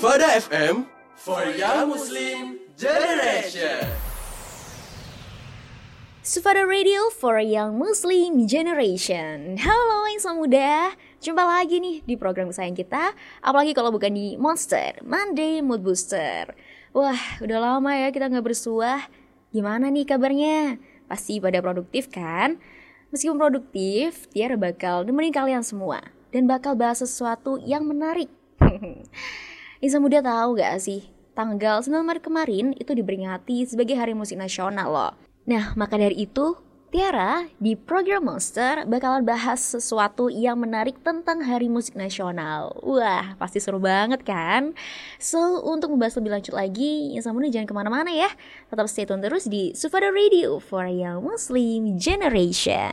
Sufada FM for Young Muslim Generation. Sufada Radio for Young Muslim Generation. Halo Insan Muda. Jumpa lagi nih di program kesayangan kita. Apalagi kalau bukan di Monster Monday Mood Booster. Wah udah lama ya kita nggak bersuah. Gimana nih kabarnya? Pasti pada produktif kan? Meskipun produktif, Tiara bakal nemenin kalian semua Dan bakal bahas sesuatu yang menarik Insan Muda tahu gak sih? Tanggal 9 Maret kemarin itu diperingati sebagai Hari Musik Nasional loh Nah, maka dari itu, Tiara di program Monster bakalan bahas sesuatu yang menarik tentang Hari Musik Nasional. Wah, pasti seru banget kan? So, untuk membahas lebih lanjut lagi, yang sama jangan ke mana-mana ya. Tetap stay tune terus di Sufada Radio for Young Muslim Generation.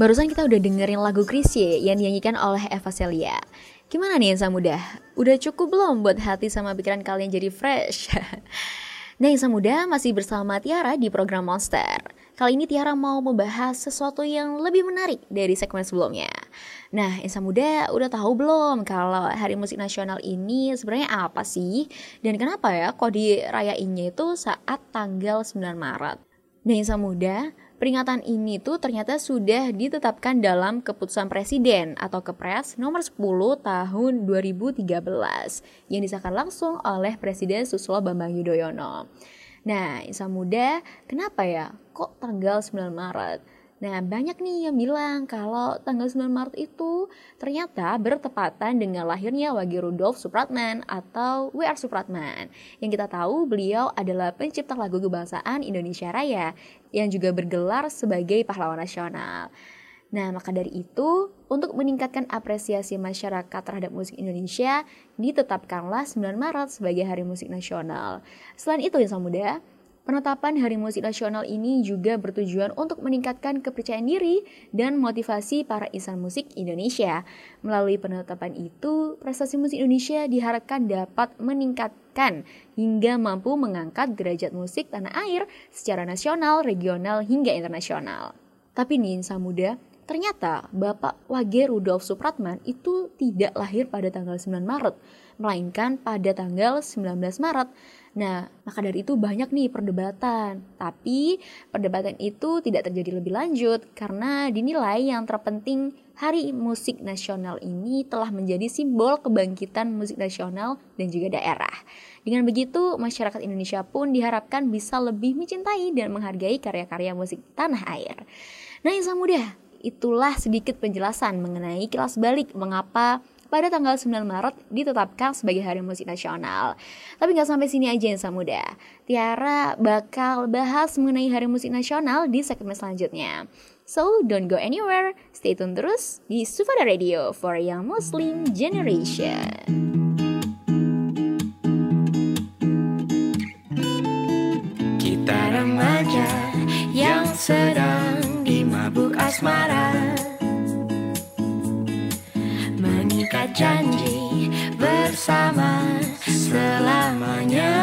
Barusan kita udah dengerin lagu Krisye yang dinyanyikan oleh Eva Celia. Gimana nih Insan Muda? Udah cukup belum buat hati sama pikiran kalian jadi fresh? nah Insan Muda masih bersama Tiara di program Monster. Kali ini Tiara mau membahas sesuatu yang lebih menarik dari segmen sebelumnya. Nah, Insan Muda udah tahu belum kalau Hari Musik Nasional ini sebenarnya apa sih? Dan kenapa ya kok dirayainnya itu saat tanggal 9 Maret? Nah, Insan Muda, Peringatan ini tuh ternyata sudah ditetapkan dalam keputusan presiden atau Kepres nomor 10 tahun 2013 yang disahkan langsung oleh Presiden Susilo Bambang Yudhoyono. Nah, insan muda, kenapa ya kok tanggal 9 Maret? Nah, banyak nih yang bilang kalau tanggal 9 Maret itu ternyata bertepatan dengan lahirnya Wage Rudolf Supratman atau W.R. Supratman. Yang kita tahu beliau adalah pencipta lagu kebangsaan Indonesia Raya yang juga bergelar sebagai pahlawan nasional. Nah, maka dari itu, untuk meningkatkan apresiasi masyarakat terhadap musik Indonesia, ditetapkanlah 9 Maret sebagai Hari Musik Nasional. Selain itu, Insan Muda, Penetapan Hari Musik Nasional ini juga bertujuan untuk meningkatkan kepercayaan diri dan motivasi para insan musik Indonesia. Melalui penetapan itu, prestasi musik Indonesia diharapkan dapat meningkatkan hingga mampu mengangkat derajat musik tanah air secara nasional, regional, hingga internasional. Tapi nih insan muda, ternyata Bapak Wage Rudolf Supratman itu tidak lahir pada tanggal 9 Maret, melainkan pada tanggal 19 Maret. Nah, maka dari itu banyak nih perdebatan. Tapi perdebatan itu tidak terjadi lebih lanjut karena dinilai yang terpenting Hari Musik Nasional ini telah menjadi simbol kebangkitan musik nasional dan juga daerah. Dengan begitu, masyarakat Indonesia pun diharapkan bisa lebih mencintai dan menghargai karya-karya musik tanah air. Nah, Insan Muda, itulah sedikit penjelasan mengenai kilas balik mengapa pada tanggal 9 Maret ditetapkan sebagai Hari Musik Nasional. Tapi nggak sampai sini aja Insan Muda. Tiara bakal bahas mengenai Hari Musik Nasional di segmen selanjutnya. So, don't go anywhere. Stay tune terus di Sufada Radio for Young Muslim Generation. Kita remaja yang sedang dimabuk asmara Janji bersama selamanya.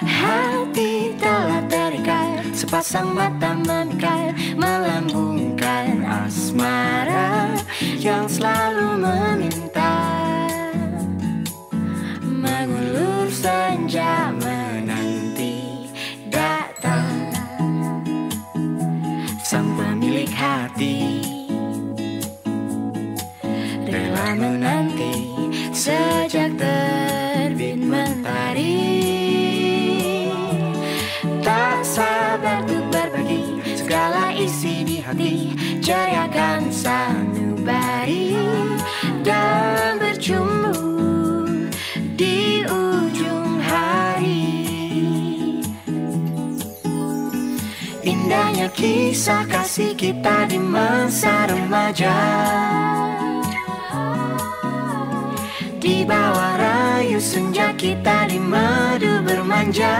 Hati telah terikat Sepasang mata memikat Melambungkan asmara Yang selalu meminta. Mengulur senja sejak terbit mentari. Tak sabar untuk berbagi segala isi di hati Jariakan sanubari. Dan bercumbu di ujung hari. Indahnya kisah kasih kita di masa remaja Di bawah rayu senja kita di madu bermanja.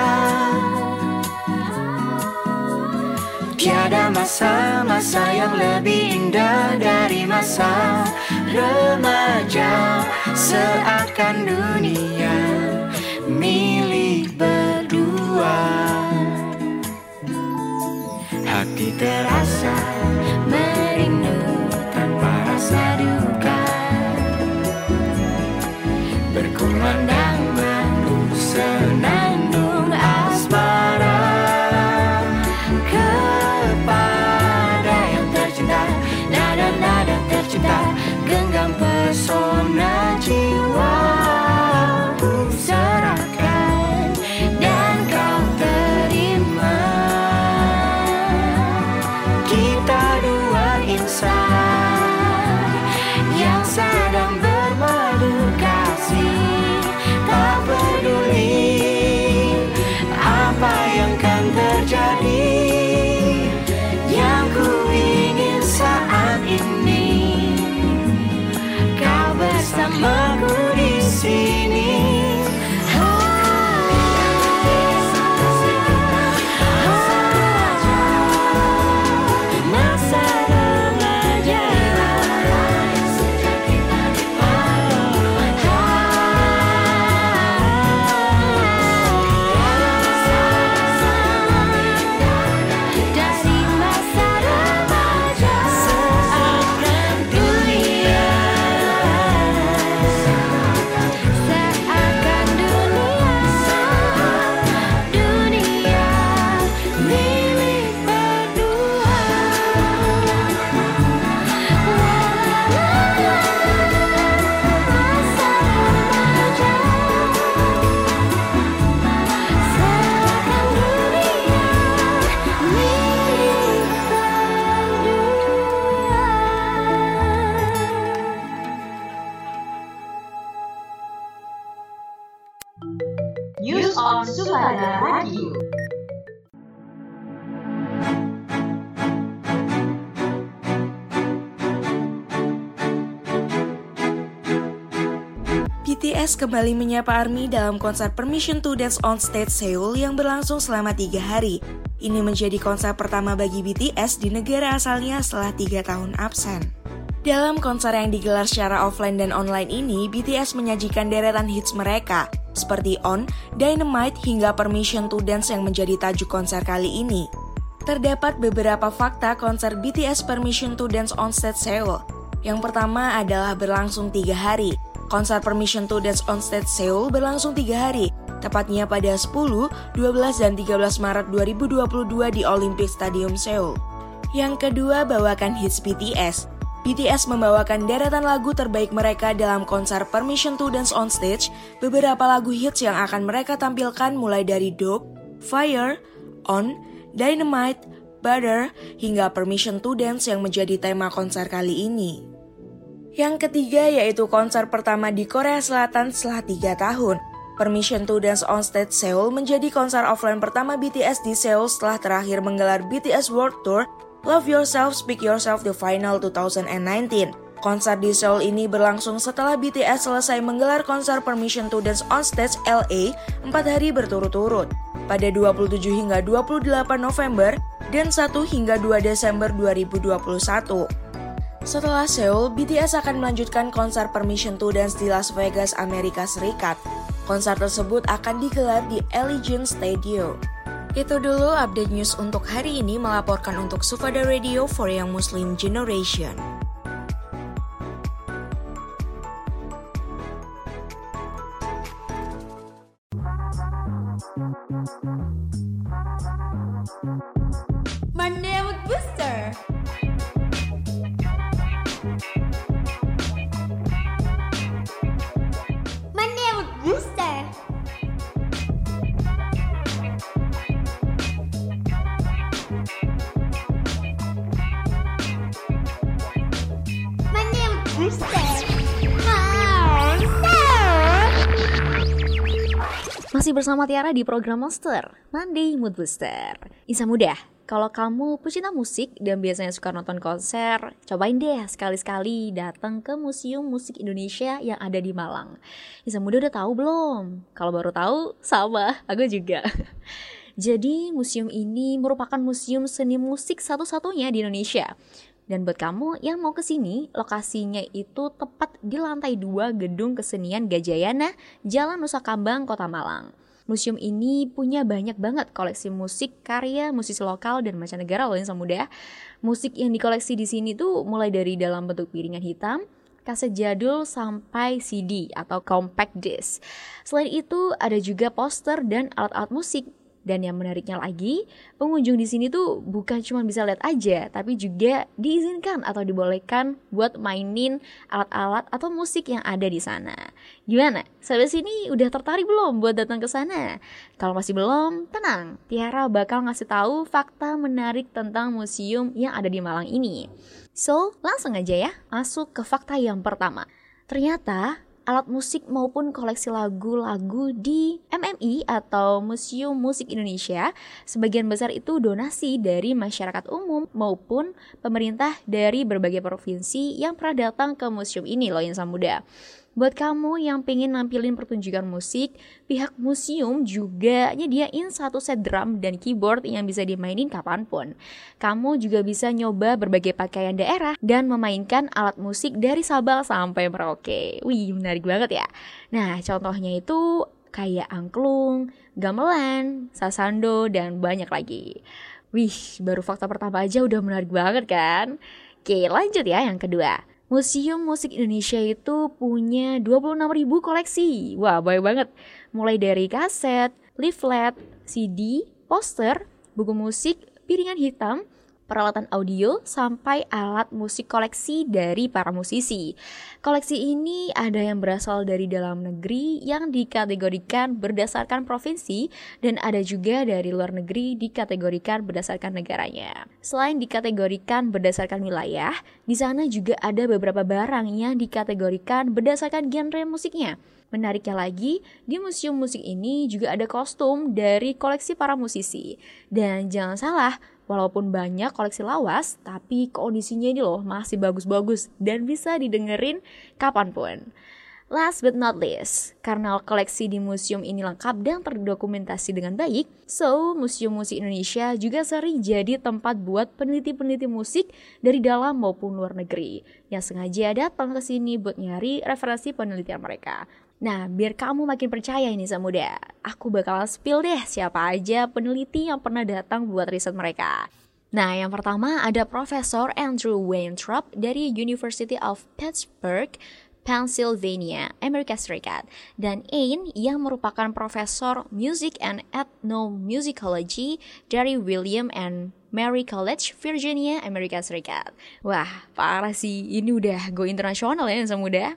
Tiada masa-masa yang lebih indah dari masa remaja. Seakan dunia milik berdua. Hati terasa BTS kembali menyapa ARMY dalam konser Permission to Dance on Stage Seoul yang berlangsung selama tiga hari. Ini menjadi konser pertama bagi BTS di negara asalnya setelah tiga tahun absen. Dalam konser yang digelar secara offline dan online ini, BTS menyajikan deretan hits mereka, seperti On, Dynamite, hingga Permission to Dance yang menjadi tajuk konser kali ini. Terdapat beberapa fakta konser BTS Permission to Dance on Stage Seoul. Yang pertama adalah berlangsung tiga hari. Konser Permission to Dance on Stage Seoul berlangsung tiga hari, tepatnya pada 10, 12, dan 13 Maret 2022 di Olympic Stadium Seoul. Yang kedua, bawakan hits BTS. BTS membawakan deretan lagu terbaik mereka dalam konser Permission to Dance on Stage. Beberapa lagu hits yang akan mereka tampilkan mulai dari Dope, Fire, On, Dynamite, Butter, hingga Permission to Dance yang menjadi tema konser kali ini. Yang ketiga yaitu konser pertama di Korea Selatan setelah tiga tahun. Permission to Dance on Stage Seoul menjadi konser offline pertama BTS di Seoul setelah terakhir menggelar BTS World Tour Love Yourself, Speak Yourself The Final 2019. Konser di Seoul ini berlangsung setelah BTS selesai menggelar konser Permission to Dance on Stage LA 4 hari berturut-turut pada 27 hingga 28 November dan 1 hingga 2 Desember 2021. Setelah Seoul, BTS akan melanjutkan konser Permission to Dance di Las Vegas, Amerika Serikat. Konser tersebut akan digelar di Allegiant Stadium. Itu dulu update news untuk hari ini melaporkan untuk Sufada Radio for Young Muslim Generation. Masih bersama Tiara di program Monster Monday Mood Booster Isa mudah kalau kamu pecinta musik dan biasanya suka nonton konser, cobain deh sekali-sekali datang ke Museum Musik Indonesia yang ada di Malang. Isa muda udah tahu belum? Kalau baru tahu, sama, aku juga. Jadi museum ini merupakan museum seni musik satu-satunya di Indonesia. Dan buat kamu yang mau ke sini, lokasinya itu tepat di lantai 2 Gedung Kesenian Gajayana, Jalan Nusa Kambang, Kota Malang. Museum ini punya banyak banget koleksi musik, karya, musisi lokal dan mancanegara loh yang muda. Musik yang dikoleksi di sini tuh mulai dari dalam bentuk piringan hitam, kaset jadul sampai CD atau compact disc. Selain itu ada juga poster dan alat-alat musik. Dan yang menariknya lagi, pengunjung di sini tuh bukan cuma bisa lihat aja, tapi juga diizinkan atau dibolehkan buat mainin alat-alat atau musik yang ada di sana. Gimana? Sampai sini udah tertarik belum buat datang ke sana? Kalau masih belum, tenang. Tiara bakal ngasih tahu fakta menarik tentang museum yang ada di Malang ini. So, langsung aja ya, masuk ke fakta yang pertama. Ternyata alat musik maupun koleksi lagu-lagu di MMI atau Museum Musik Indonesia sebagian besar itu donasi dari masyarakat umum maupun pemerintah dari berbagai provinsi yang pernah datang ke museum ini loh Insan Muda. Buat kamu yang pengen nampilin pertunjukan musik, pihak museum juga nyediain satu set drum dan keyboard yang bisa dimainin kapan pun. Kamu juga bisa nyoba berbagai pakaian daerah dan memainkan alat musik dari Sabang sampai Merauke. Wih, menarik banget ya. Nah, contohnya itu kayak angklung, gamelan, sasando, dan banyak lagi. Wih, baru fakta pertama aja udah menarik banget kan? Oke, lanjut ya yang kedua. Museum Musik Indonesia itu punya 26.000 koleksi. Wah, banyak banget. Mulai dari kaset, leaflet, CD, poster, buku musik, piringan hitam, peralatan audio, sampai alat musik koleksi dari para musisi. Koleksi ini ada yang berasal dari dalam negeri yang dikategorikan berdasarkan provinsi dan ada juga dari luar negeri dikategorikan berdasarkan negaranya. Selain dikategorikan berdasarkan wilayah, di sana juga ada beberapa barang yang dikategorikan berdasarkan genre musiknya. Menariknya lagi, di museum musik ini juga ada kostum dari koleksi para musisi. Dan jangan salah, Walaupun banyak koleksi lawas, tapi kondisinya ini loh masih bagus-bagus dan bisa didengerin kapan pun. Last but not least, karena koleksi di museum ini lengkap dan terdokumentasi dengan baik, so Museum Musik Indonesia juga sering jadi tempat buat peneliti-peneliti musik dari dalam maupun luar negeri yang sengaja datang ke sini buat nyari referensi penelitian mereka. Nah, biar kamu makin percaya ini Samuda, aku bakal spill deh siapa aja peneliti yang pernah datang buat riset mereka. Nah, yang pertama ada Profesor Andrew Weintraub dari University of Pittsburgh, Pennsylvania, Amerika Serikat, dan Ain yang merupakan profesor Music and Ethnomusicology dari William and Mary College, Virginia, Amerika Serikat. Wah, parah sih, ini udah go internasional ya yang muda.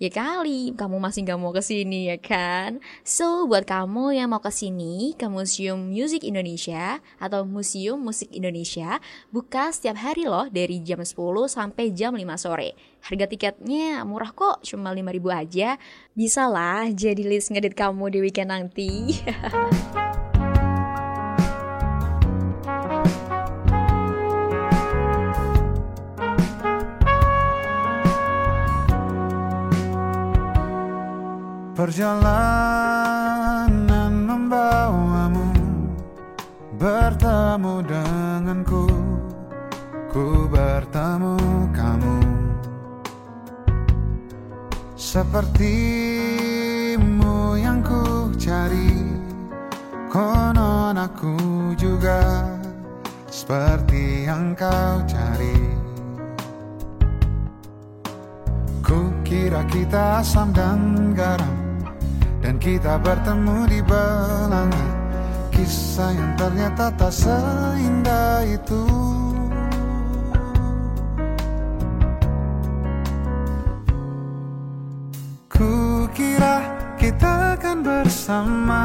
Ya kali, kamu masih gak mau ke sini ya kan? So, buat kamu yang mau ke sini ke Museum Music Indonesia atau Museum Musik Indonesia, buka setiap hari loh dari jam 10 sampai jam 5 sore. Harga tiketnya murah kok, cuma 5000 aja. Bisa lah jadi list ngedit kamu di weekend nanti. Perjalanan membawamu Bertemu denganku Ku bertemu kamu. Sepertimu yang ku cari Konon aku juga Seperti yang kau cari. Ku kira kita asam dan garam Dan kita bertemu di belanga. Kisah yang ternyata tak seindah itu. Ku kira kita akan bersama.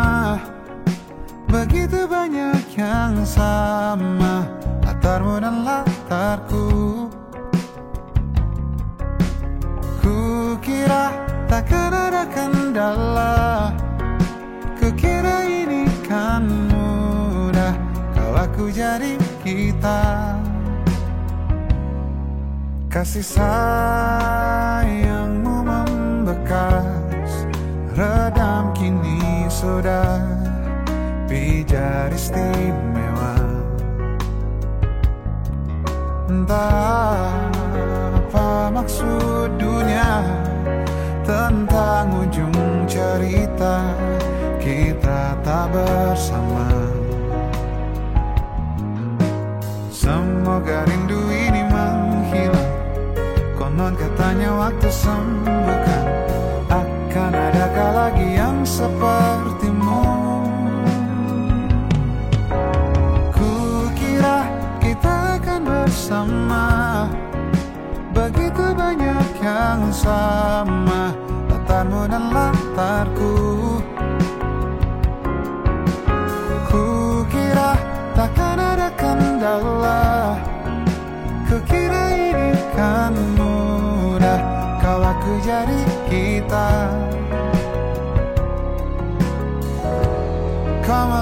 Begitu banyak yang sama. Latarmu dan latarku. Kukira takkan ada kendala Kalau aku jadi kita. Kasih sayangmu membekas Redam kini sudah. Pijar istimewa. Entah apa maksud dunia Tentang ujung cerita Kita tak bersama Semoga rindu ini menghilang. Konon katanya waktu sembuhkan. Akan adakah lagi yang sepertimu? Kukira kita akan bersama. Begitu banyak yang sama. Latarmu dan latarku. Kukira takkan ada kendala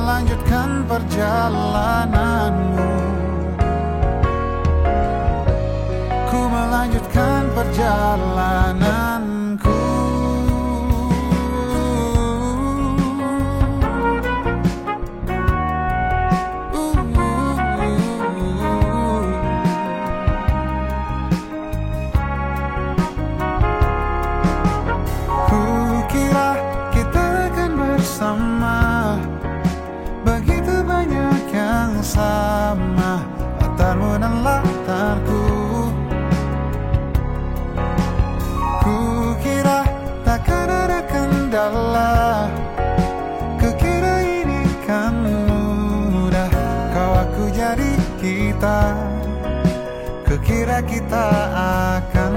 Kau melanjutkan perjalananmu. Ku melanjutkan perjalananku kita Kukira kita akan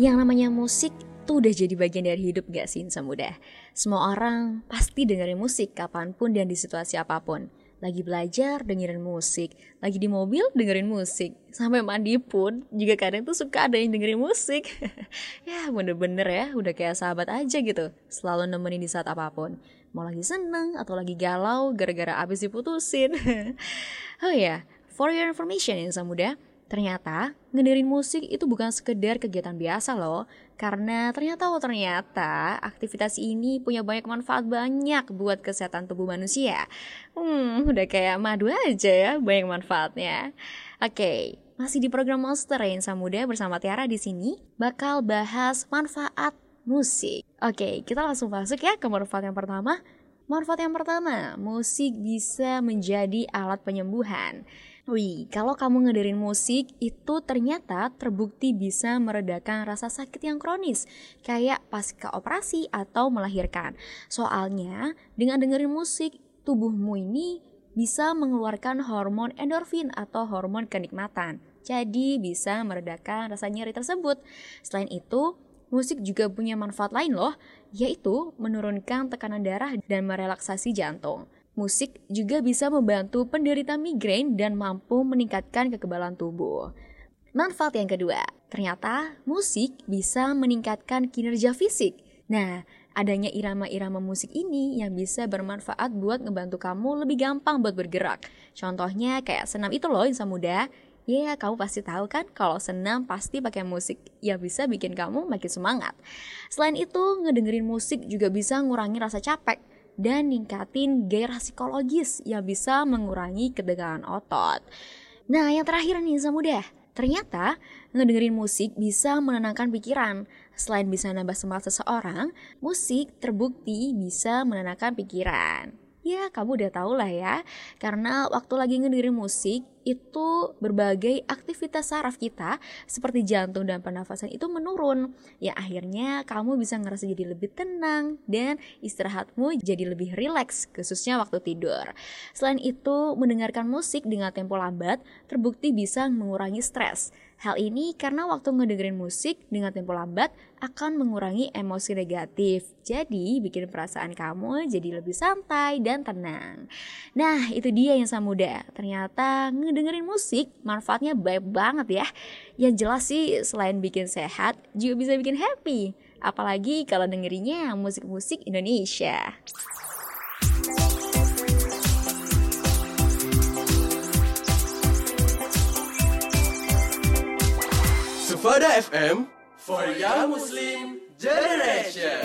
Yang namanya musik tuh udah jadi bagian dari hidup gak sih insan muda? Semua orang pasti dengerin musik kapan pun dan di situasi apa pun. Lagi belajar dengerin musik, lagi di mobil dengerin musik, sampai mandi pun juga kadang tuh suka ada yang dengerin musik. ya bener-bener ya, udah kayak sahabat aja gitu, selalu nemenin di saat apa pun. Mau lagi seneng atau lagi galau gara-gara abis diputusin. oh ya, for your information insan muda, Ternyata, ngedengerin musik itu bukan sekedar kegiatan biasa loh. Karena ternyata, oh ternyata, aktivitas ini punya banyak manfaat banyak buat kesehatan tubuh manusia. Hmm, udah kayak madu aja ya, banyak manfaatnya. Oke, masih di program Monster Insan Muda bersama Tiara di sini bakal bahas manfaat musik. Oke, kita langsung masuk ya ke manfaat yang pertama. Manfaat yang pertama, musik bisa menjadi alat penyembuhan. Wih, kalau kamu ngedengerin musik itu ternyata terbukti bisa meredakan rasa sakit yang kronis, kayak pasca operasi atau melahirkan. Soalnya, dengan dengerin musik, tubuhmu ini bisa mengeluarkan hormon endorfin atau hormon kenikmatan. Jadi bisa meredakan rasa nyeri tersebut. Selain itu, musik juga punya manfaat lain loh, yaitu menurunkan tekanan darah dan merelaksasi jantung. Musik juga bisa membantu penderita migrain dan mampu meningkatkan kekebalan tubuh. Manfaat yang kedua, ternyata musik bisa meningkatkan kinerja fisik. Nah, adanya irama-irama musik ini yang bisa bermanfaat buat ngebantu kamu lebih gampang buat bergerak. Contohnya kayak senam itu loh insan muda. Ya, kamu pasti tahu kan kalau senam pasti pakai musik yang bisa bikin kamu makin semangat. Selain itu, ngedengerin musik juga bisa ngurangi rasa capek dan ningkatin gairah psikologis yang bisa mengurangi ketegangan otot. Nah, yang terakhir nih Samuda, ternyata ngedengerin musik bisa menenangkan pikiran. Selain bisa nambah semangat seseorang, musik terbukti bisa menenangkan pikiran. Ya, kamu udah tau lah ya. Karena waktu lagi ngedengerin musik, itu berbagai aktivitas saraf kita seperti jantung dan pernafasan itu menurun. Ya akhirnya kamu bisa ngerasa jadi lebih tenang dan istirahatmu jadi lebih rileks, khususnya waktu tidur. Selain itu, mendengarkan musik dengan tempo lambat terbukti bisa mengurangi stres. Hal ini karena waktu ngedengerin musik dengan tempo lambat akan mengurangi emosi negatif. Jadi bikin perasaan kamu jadi lebih santai dan tenang. Nah itu dia yang muda. Ternyata ngedengerin musik manfaatnya baik banget ya. Yang jelas sih selain bikin sehat juga bisa bikin happy. Apalagi kalau dengerinnya musik-musik Indonesia. Sufada FM for Young Muslim Generation.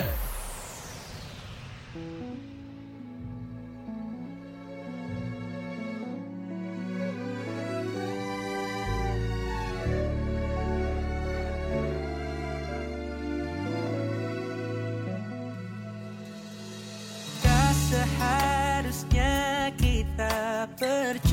Tak seharusnya kita berjumpa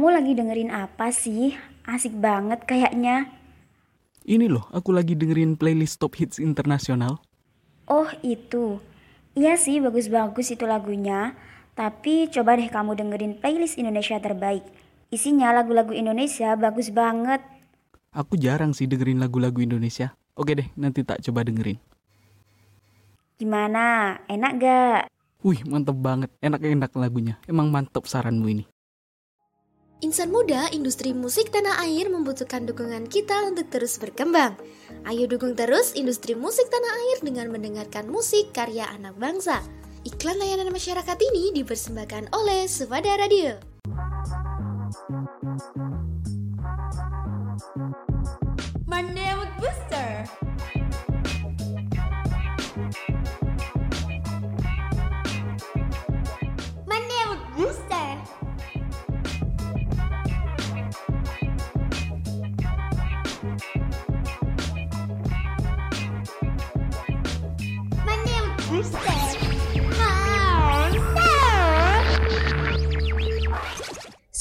Kamu lagi dengerin apa sih? Asik banget kayaknya. Ini loh, aku lagi dengerin playlist top hits internasional. Oh itu. Iya sih bagus-bagus itu lagunya. Tapi coba deh kamu dengerin playlist Indonesia terbaik. Isinya lagu-lagu Indonesia bagus banget. Aku jarang sih dengerin lagu-lagu Indonesia. Oke deh, nanti tak coba dengerin. Gimana? Enak gak? Wih, mantep banget. Enak-enak lagunya. Emang mantep saranmu ini. Insan muda, industri musik tanah air membutuhkan dukungan kita untuk terus berkembang. Ayo dukung terus industri musik tanah air dengan mendengarkan musik karya anak bangsa. Iklan layanan masyarakat ini dipersembahkan oleh Sufada Radio.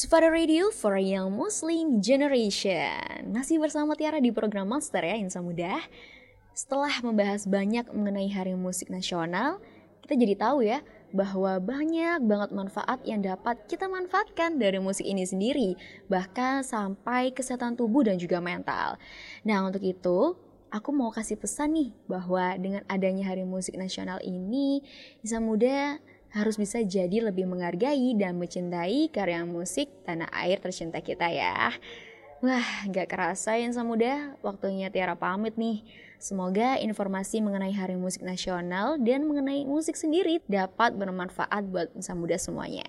Sufada Radio for a Young Muslim Generation. Masih bersama Tiara di program Monster ya Insan Muda. Setelah membahas banyak mengenai Hari Musik Nasional Kita jadi tahu ya bahwa banyak banget manfaat yang dapat kita manfaatkan dari musik ini sendiri Bahkan sampai kesehatan tubuh dan juga mental. Nah untuk itu aku mau kasih pesan nih bahwa dengan adanya Hari Musik Nasional ini Insan Muda harus bisa jadi lebih menghargai dan mencintai karya musik tanah air tercinta kita ya. Wah, gak kerasa ya insan muda, waktunya Tiara pamit nih. Semoga informasi mengenai Hari Musik Nasional dan mengenai musik sendiri dapat bermanfaat buat insan muda semuanya.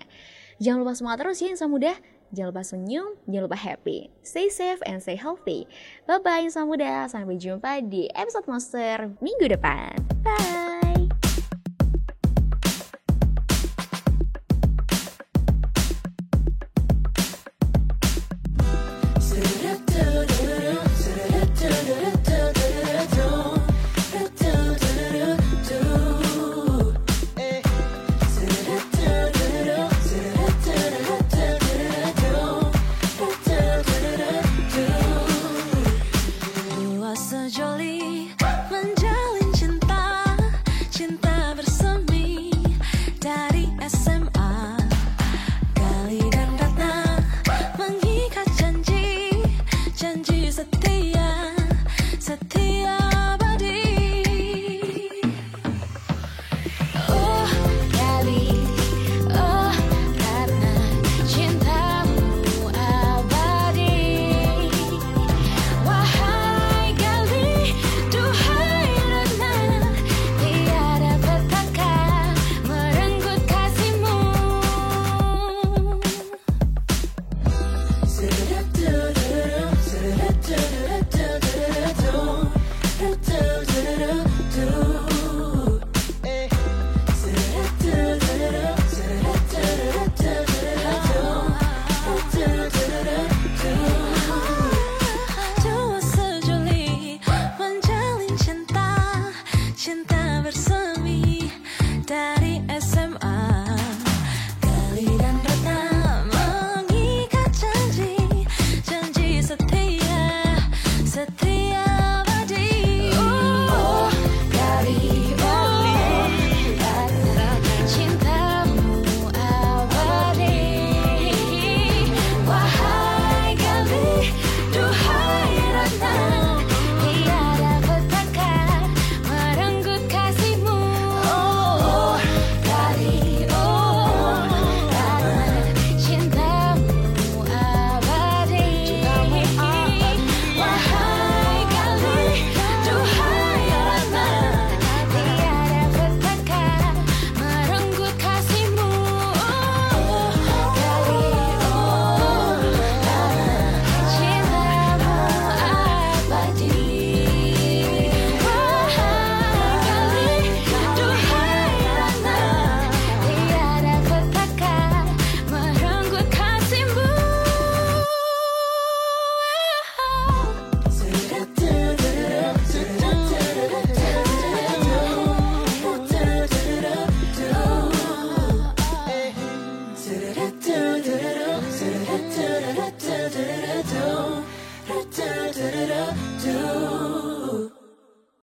Jangan lupa semangat terus ya insan muda. Jangan lupa senyum, jangan lupa happy. Stay safe and stay healthy. Bye-bye insan muda, sampai jumpa di episode Monster minggu depan. Bye!